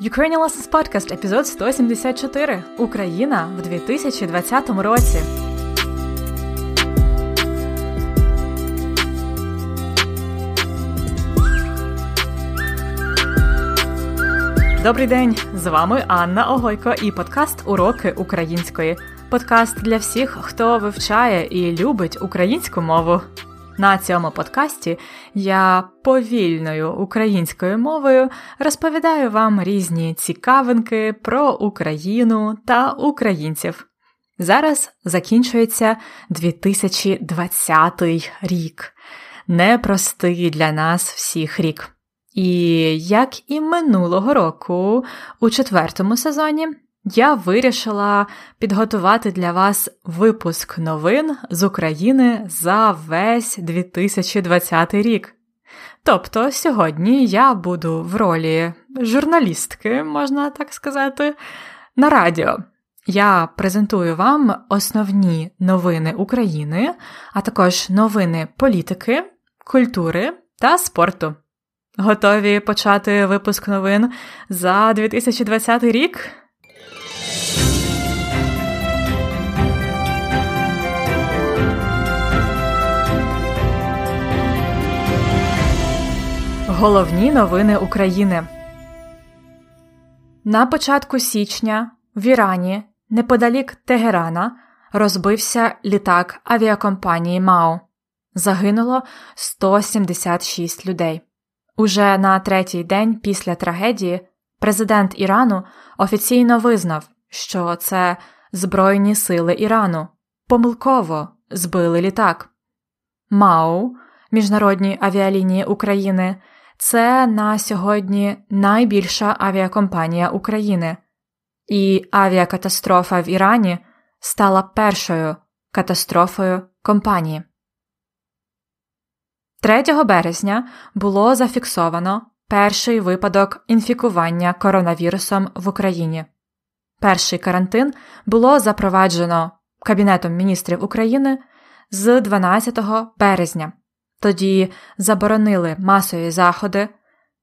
Ukrainian Lessons Podcast, епізод 174. Україна в 2020 році. Добрий день! З вами Анна Огойко і подкаст Уроки української. Подкаст для всіх, хто вивчає і любить українську мову. На цьому подкасті я повільною українською мовою розповідаю вам різні цікавинки про Україну та українців. Зараз закінчується 2020 рік, непростий для нас всіх рік. І як і минулого року, у четвертому сезоні я вирішила підготувати для вас випуск новин з України за весь 2020 рік. Тобто сьогодні я буду в ролі журналістки, можна так сказати, на радіо. Я презентую вам основні новини України, а також новини політики, культури та спорту. Готові почати випуск новин за 2020 рік? Головні новини України. На початку січня в Ірані, неподалік Тегерана, розбився літак авіакомпанії МАО. Загинуло 176 людей. Уже на третій день після трагедії президент Ірану офіційно визнав, що це Збройні сили Ірану помилково збили літак. МАУ, Міжнародні авіалінії України, це на сьогодні найбільша авіакомпанія України, і авіакатастрофа в Ірані стала першою катастрофою компанії. 3 березня було зафіксовано перший випадок інфікування коронавірусом в Україні. Перший карантин було запроваджено Кабінетом міністрів України з 12 березня. Тоді заборонили масові заходи,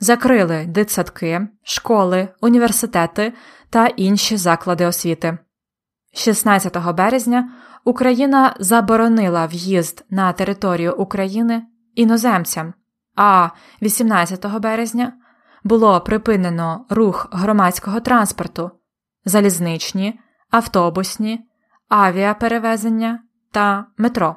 закрили дитсадки, школи, університети та інші заклади освіти. 16 березня Україна заборонила в'їзд на територію України іноземцям, а 18 березня було припинено рух громадського транспорту, залізничні, автобусні, авіаперевезення та метро.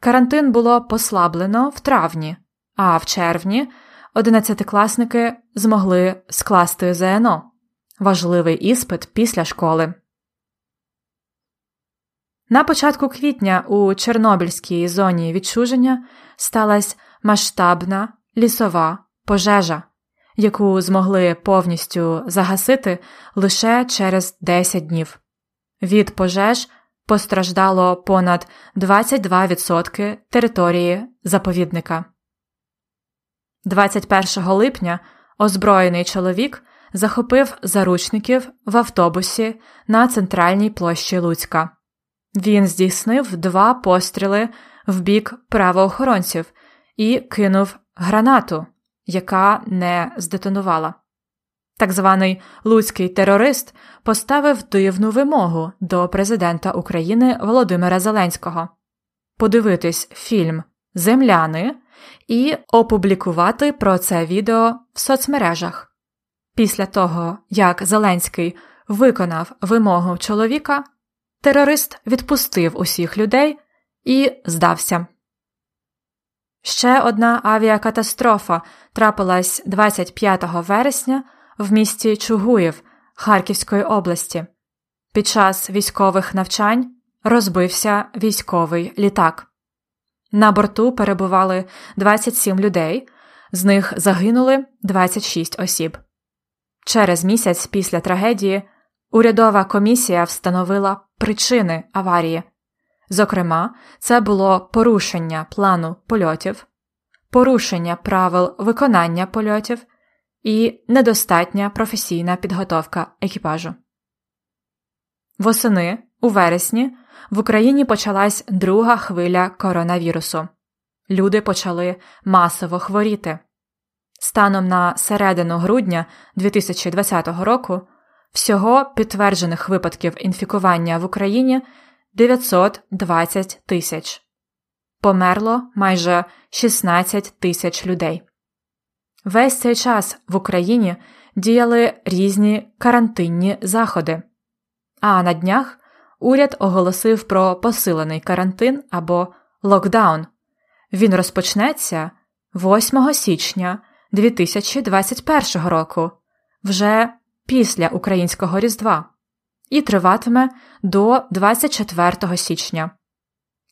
Карантин було послаблено в травні, а в червні одинадцятикласники змогли скласти ЗНО важливий іспит після школи. На початку квітня у Чорнобильській зоні відчуження сталася масштабна лісова пожежа, яку змогли повністю загасити лише через 10 днів. Від пожеж постраждало понад 22% території заповідника. 21 липня озброєний чоловік захопив заручників в автобусі на центральній площі Луцька. Він здійснив два постріли в бік правоохоронців і кинув гранату, яка не здетонувала. Так званий луцький терорист поставив дивну вимогу до президента України Володимира Зеленського подивитись фільм Земляни і опублікувати про це відео в соцмережах. Після того, як Зеленський виконав вимогу чоловіка, терорист відпустив усіх людей і здався. Ще одна авіакатастрофа трапилась 25 вересня в місті Чугуїв Харківської області. Під час військових навчань розбився військовий літак. На борту перебували 27 людей, з них загинули 26 осіб. Через місяць після трагедії урядова комісія встановила причини аварії. Зокрема, це було порушення плану польотів, порушення правил виконання польотів і недостатня професійна підготовка екіпажу. Восени у вересні в Україні почалась друга хвиля коронавірусу. Люди почали масово хворіти. Станом на середину грудня 2020 року всього підтверджених випадків інфікування в Україні 920 тисяч. Померло майже 16 тисяч людей. Весь цей час в Україні діяли різні карантинні заходи. А на днях уряд оголосив про посилений карантин або локдаун. Він розпочнеться 8 січня 2021 року, вже після українського Різдва, і триватиме до 24 січня.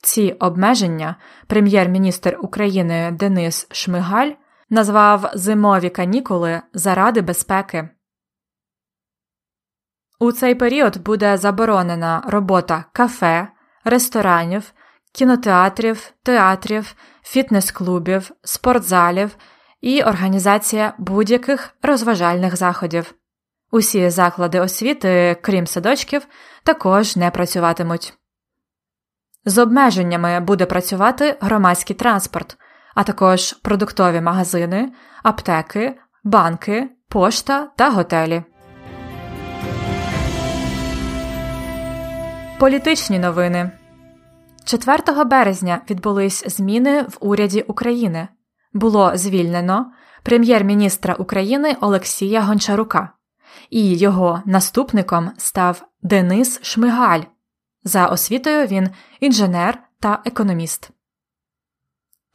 Ці обмеження прем'єр-міністр України Денис Шмигаль назвав зимові канікули заради безпеки. У цей період буде заборонена робота кафе, ресторанів, кінотеатрів, театрів, фітнес-клубів, спортзалів і організація будь-яких розважальних заходів. Усі заклади освіти, крім садочків, також не працюватимуть. З обмеженнями буде працювати громадський транспорт, а також продуктові магазини, аптеки, банки, пошта та готелі. Політичні новини 4 березня відбулись зміни в уряді України. Було звільнено прем'єр-міністра України Олексія Гончарука, і його наступником став Денис Шмигаль. За освітою він інженер та економіст.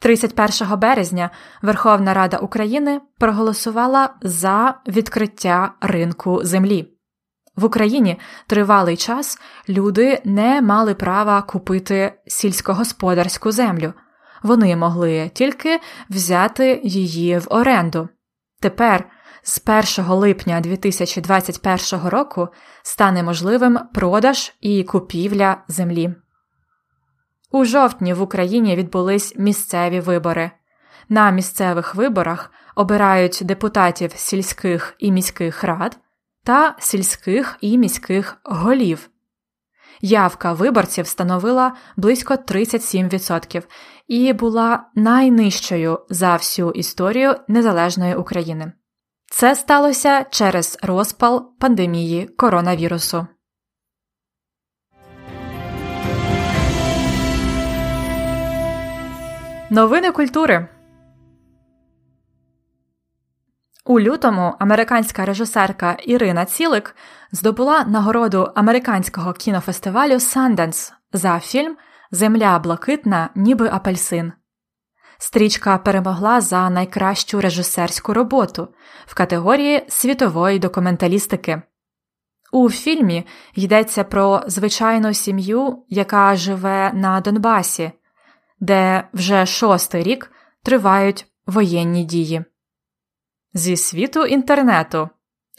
31 березня Верховна Рада України проголосувала за відкриття ринку землі. В Україні тривалий час люди не мали права купити сільськогосподарську землю, вони могли тільки взяти її в оренду. Тепер, з 1 липня 2021 року, стане можливим продаж і купівля землі. У жовтні в Україні відбулись місцеві вибори. На місцевих виборах обирають депутатів сільських і міських рад та сільських і міських голів. Явка виборців становила близько 37% і була найнижчою за всю історію незалежної України. Це сталося через розпал пандемії коронавірусу. Новини культури у лютому американська режисерка Ірина Цілик здобула нагороду американського кінофестивалю Санденс за фільм Земля блакитна, ніби апельсин. Стрічка перемогла за найкращу режисерську роботу в категорії світової документалістики. У фільмі йдеться про звичайну сім'ю, яка живе на Донбасі, де вже шостий рік тривають воєнні дії. Зі світу інтернету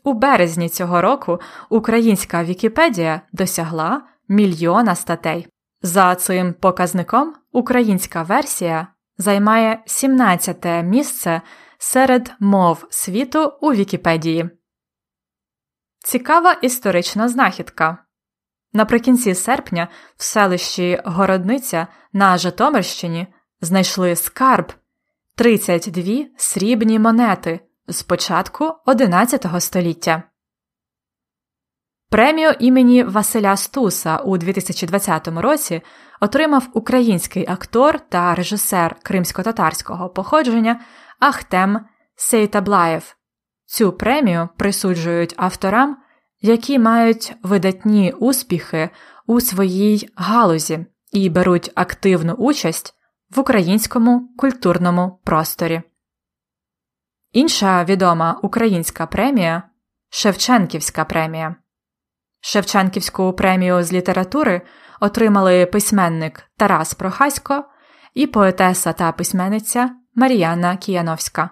у березні цього року українська Вікіпедія досягла мільйона статей. За цим показником українська версія займає 17 місце серед мов світу у Вікіпедії. Цікава історична знахідка. Наприкінці серпня в селищі Городниця на Житомирщині знайшли скарб 32 срібні монети з початку XI століття. Премію імені Василя Стуса у 2020 році отримав український актор та режисер кримсько-татарського походження Ахтем Сейтаблаєв. Цю премію присуджують авторам, які мають видатні успіхи у своїй галузі і беруть активну участь в українському культурному просторі. Інша відома українська премія Шевченківська премія. Шевченківську премію з літератури отримали письменник Тарас Прохасько і поетеса та письменниця Мар'яна Кіяновська.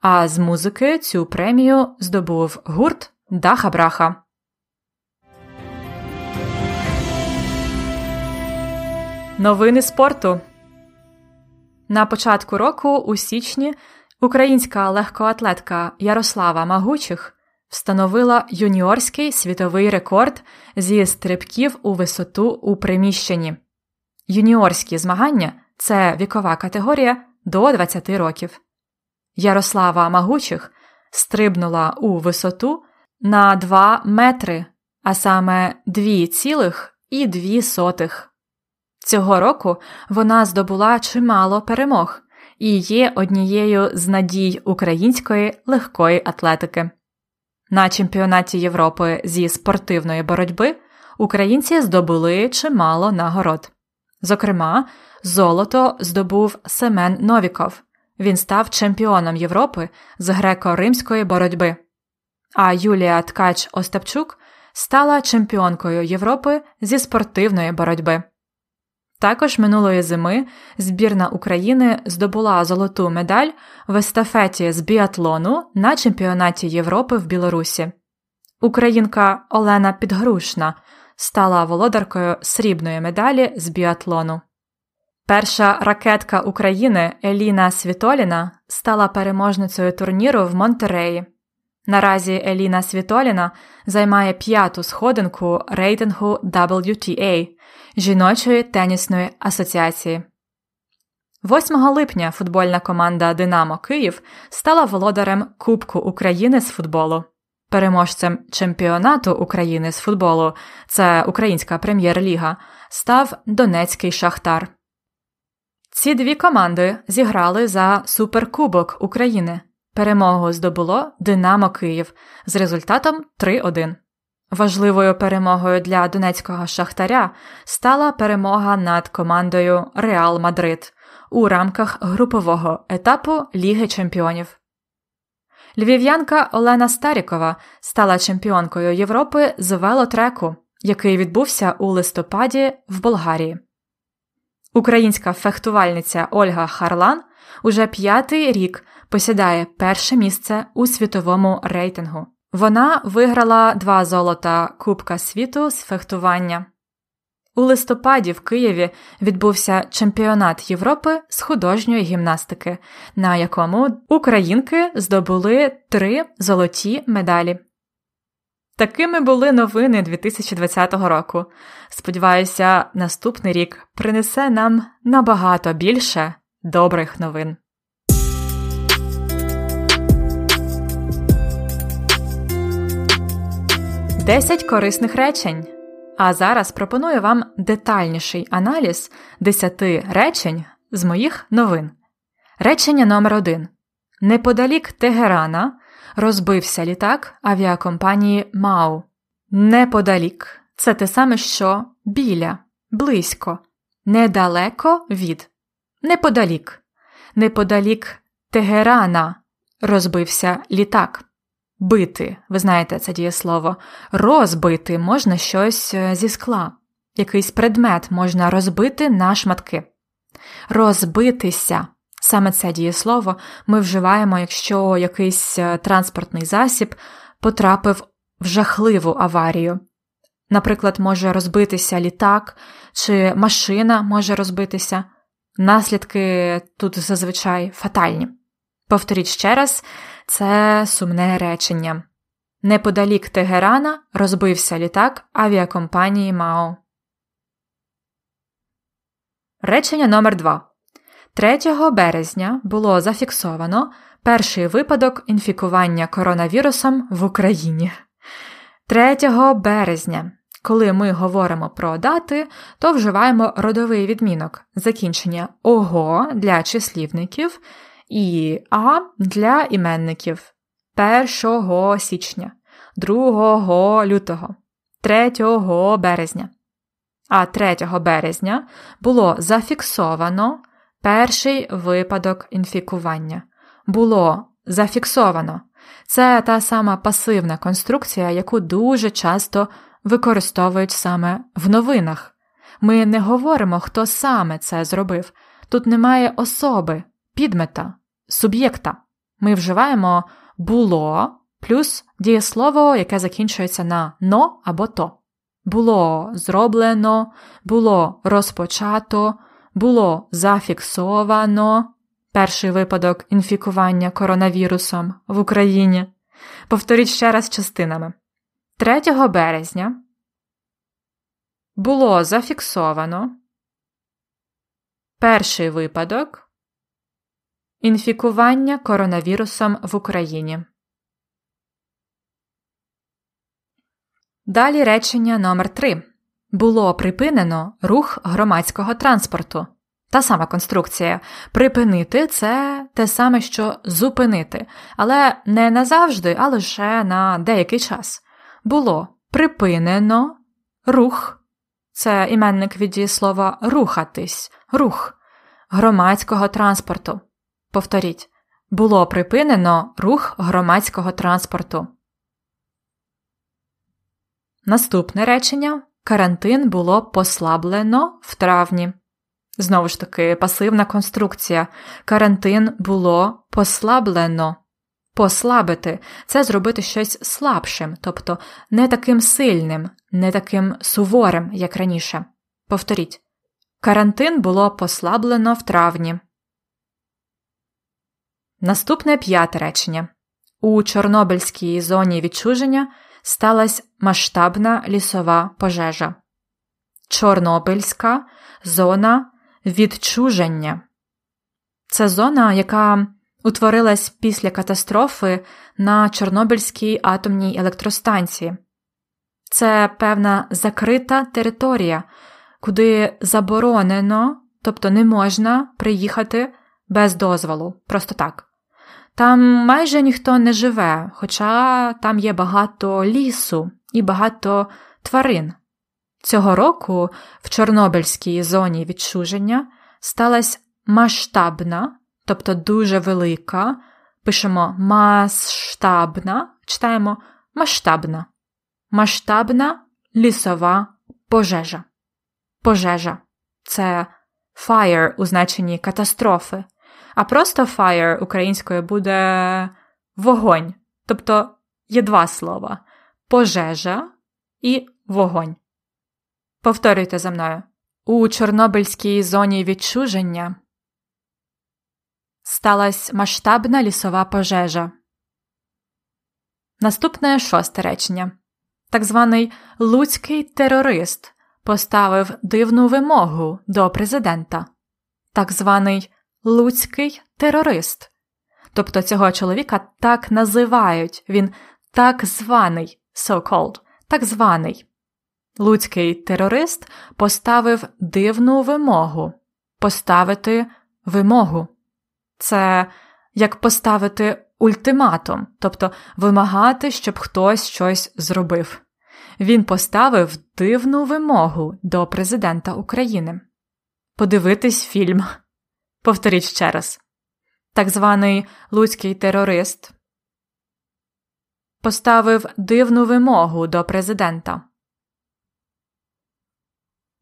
А з музики цю премію здобув гурт Даха Браха. Новини спорту на початку року у січні українська легкоатлетка Ярослава Магучих встановила юніорський світовий рекорд зі стрибків у висоту у приміщенні. Юніорські змагання це вікова категорія до 20 років. Ярослава Магучих стрибнула у висоту на 2 метри, а саме 2,2. Цього року вона здобула чимало перемог і є однією з надій української легкої атлетики. На чемпіонаті Європи зі спортивної боротьби українці здобули чимало нагород. Зокрема, золото здобув Семен Новіков. Він став чемпіоном Європи з греко-римської боротьби. А Юлія Ткач Остапчук стала чемпіонкою Європи зі спортивної боротьби. Також минулої зими збірна України здобула золоту медаль в естафеті з біатлону на чемпіонаті Європи в Білорусі. Українка Олена Підгрушна стала володаркою срібної медалі з біатлону. Перша ракетка України Еліна Світоліна стала переможницею турніру в Монтереї. Наразі Еліна Світоліна займає п'яту сходинку рейтингу WTA жіночої тенісної асоціації. 8 липня футбольна команда Динамо Київ стала володарем Кубку України з футболу. Переможцем чемпіонату України з футболу, це Українська прем'єр-ліга, став Донецький Шахтар. Ці дві команди зіграли за Суперкубок України. Перемогу здобуло Динамо Київ з результатом 3-1. Важливою перемогою для донецького шахтаря стала перемога над командою Реал Мадрид у рамках групового етапу Ліги Чемпіонів. Львів'янка Олена Старікова стала чемпіонкою Європи з велотреку, який відбувся у листопаді в Болгарії. Українська фехтувальниця Ольга Харлан уже п'ятий рік посідає перше місце у світовому рейтингу. Вона виграла два золота Кубка світу з фехтування. У листопаді в Києві відбувся чемпіонат Європи з художньої гімнастики, на якому українки здобули три золоті медалі. Такими були новини 2020 року. Сподіваюся, наступний рік принесе нам набагато більше добрих новин. Десять корисних речень. А зараз пропоную вам детальніший аналіз 10 речень з моїх новин. Речення номер 1 Неподалік Тегерана розбився літак авіакомпанії Мау. Неподалік це те саме, що біля, близько, недалеко від, неподалік, неподалік Тегерана розбився літак. Бити, ви знаєте це дієслово, розбити можна щось е, зі скла, якийсь предмет можна розбити на шматки. Розбитися Саме це дієслово ми вживаємо, якщо якийсь е, транспортний засіб потрапив в жахливу аварію. Наприклад, може розбитися літак, чи машина може розбитися. Наслідки тут зазвичай фатальні. Повторіть ще раз, це сумне речення. Неподалік Тегерана розбився літак авіакомпанії МАУ. Речення номер 2 3 березня було зафіксовано перший випадок інфікування коронавірусом в Україні. 3 березня, коли ми говоримо про дати, то вживаємо родовий відмінок закінчення ого для числівників і а для іменників 1 січня, 2 лютого, 3 березня. А 3 березня було зафіксовано Перший випадок інфікування було зафіксовано. Це та сама пасивна конструкція, яку дуже часто використовують саме в новинах. Ми не говоримо, хто саме це зробив. Тут немає особи, підмета, суб'єкта. Ми вживаємо було плюс дієслово, яке закінчується на но або то. Було зроблено, було розпочато було зафіксовано перший випадок інфікування коронавірусом в Україні. Повторіть ще раз частинами. 3 березня було зафіксовано перший випадок Інфікування коронавірусом в Україні. Далі речення номер 3 Було припинено рух громадського транспорту. Та сама конструкція. Припинити це те саме, що зупинити, але не назавжди, а лише на деякий час. Було припинено рух. Це іменник від дієслова рухатись, рух громадського транспорту. Повторіть, було припинено рух громадського транспорту. Наступне речення карантин було послаблено в травні. Знову ж таки, пасивна конструкція. Карантин було послаблено. Послабити це зробити щось слабшим, тобто не таким сильним, не таким суворим, як раніше. Повторіть. Карантин було послаблено в травні. Наступне п'яте речення. У Чорнобильській зоні відчуження сталася масштабна лісова пожежа. Чорнобильська зона відчуження. Це зона, яка утворилась після катастрофи на Чорнобильській атомній електростанції. Це певна закрита територія, куди заборонено, тобто не можна приїхати без дозволу, просто так. Там майже ніхто не живе, хоча там є багато лісу і багато тварин. Цього року в Чорнобильській зоні відчуження сталася масштабна, тобто дуже велика, пишемо масштабна, читаємо масштабна, масштабна лісова пожежа. Пожежа це fire у значенні катастрофи, а просто fire українською буде вогонь. Тобто є два слова пожежа і вогонь. Повторюйте за мною. У Чорнобильській зоні відчуження сталася масштабна лісова пожежа. Наступне шосте речення. Так званий Луцький терорист поставив дивну вимогу до президента. Так званий Луцький терорист. Тобто цього чоловіка так називають, він так званий so-called, так званий. Луцький терорист поставив дивну вимогу поставити вимогу. Це як поставити ультиматум, тобто вимагати, щоб хтось щось зробив. Він поставив дивну вимогу до президента України. Подивитись фільм. Повторіть ще раз. Так званий луцький терорист поставив дивну вимогу до президента.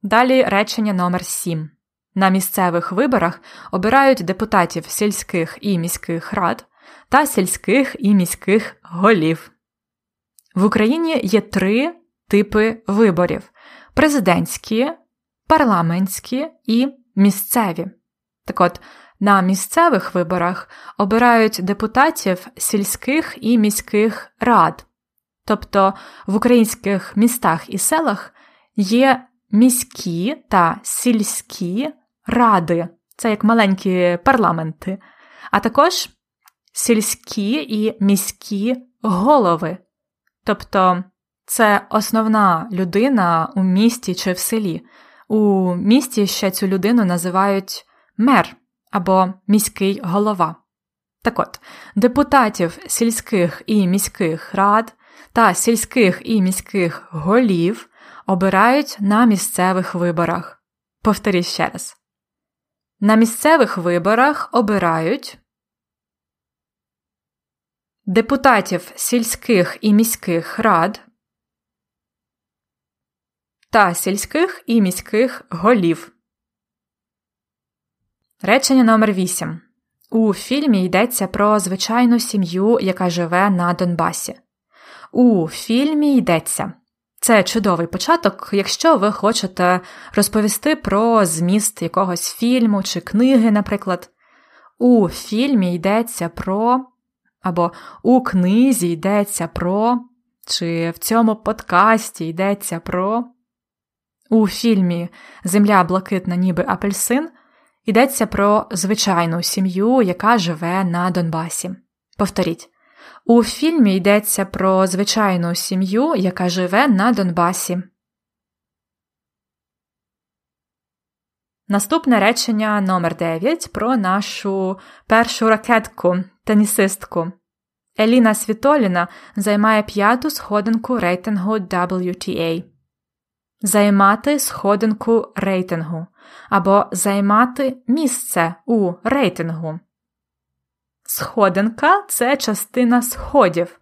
Далі речення номер 7 На місцевих виборах обирають депутатів сільських і міських рад та сільських і міських голів. В Україні є три типи виборів: президентські, парламентські і місцеві. Так от, на місцевих виборах обирають депутатів сільських і міських рад. Тобто в українських містах і селах є міські та сільські ради, це як маленькі парламенти, а також сільські і міські голови. Тобто це основна людина у місті чи в селі. У місті ще цю людину називають мер або міський голова. Так от, депутатів сільських і міських рад та сільських і міських голів обирають на місцевих виборах. Повторіть ще раз. На місцевих виборах обирають депутатів сільських і міських рад та сільських і міських голів. Речення номер 8 У фільмі йдеться про звичайну сім'ю, яка живе на Донбасі. У фільмі йдеться. Це чудовий початок, якщо ви хочете розповісти про зміст якогось фільму чи книги, наприклад. У фільмі йдеться про, або у книзі йдеться про, чи в цьому подкасті йдеться про. У фільмі Земля блакитна, ніби апельсин Йдеться про звичайну сім'ю, яка живе на Донбасі. Повторіть. У фільмі йдеться про звичайну сім'ю, яка живе на Донбасі. Наступне речення номер 9 про нашу першу ракетку, тенісистку. Еліна Світоліна займає п'яту сходинку рейтингу WTA. Займати сходинку рейтингу або займати місце у рейтингу. Сходинка це частина сходів.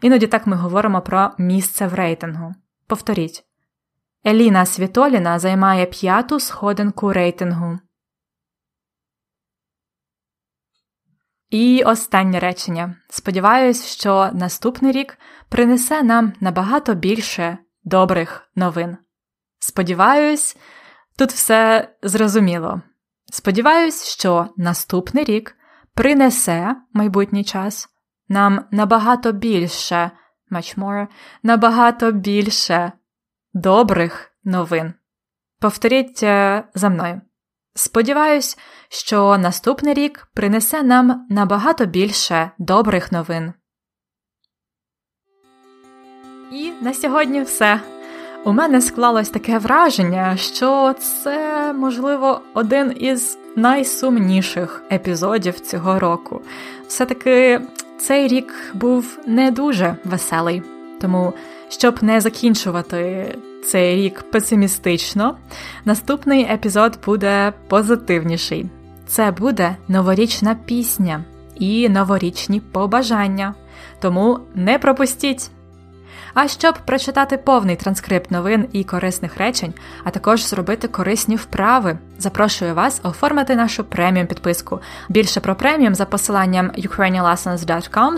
Іноді так ми говоримо про місце в рейтингу. Повторіть. Еліна Світоліна займає п'яту сходинку рейтингу. І останнє речення. Сподіваюсь, що наступний рік принесе нам набагато більше добрих новин. Сподіваюсь, тут все зрозуміло. Сподіваюсь, що наступний рік принесе майбутній час нам набагато більше, much more, набагато більше добрих новин. Повторіть е, за мною. Сподіваюсь, що наступний рік принесе нам набагато більше добрих новин. І на сьогодні все. У мене склалось таке враження, що це, можливо, один із найсумніших епізодів цього року. Все-таки цей рік був не дуже веселий, тому щоб не закінчувати цей рік песимістично, наступний епізод буде позитивніший. Це буде новорічна пісня і новорічні побажання. Тому не пропустіть! А щоб прочитати повний транскрипт новин і корисних речень, а також зробити корисні вправи, запрошую вас оформити нашу преміум підписку. Більше про преміум за посиланням ukrainianlessons.com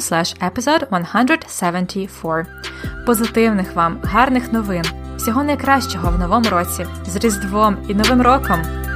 episode 174. Позитивних вам, гарних новин, всього найкращого в новому році з Різдвом і Новим роком!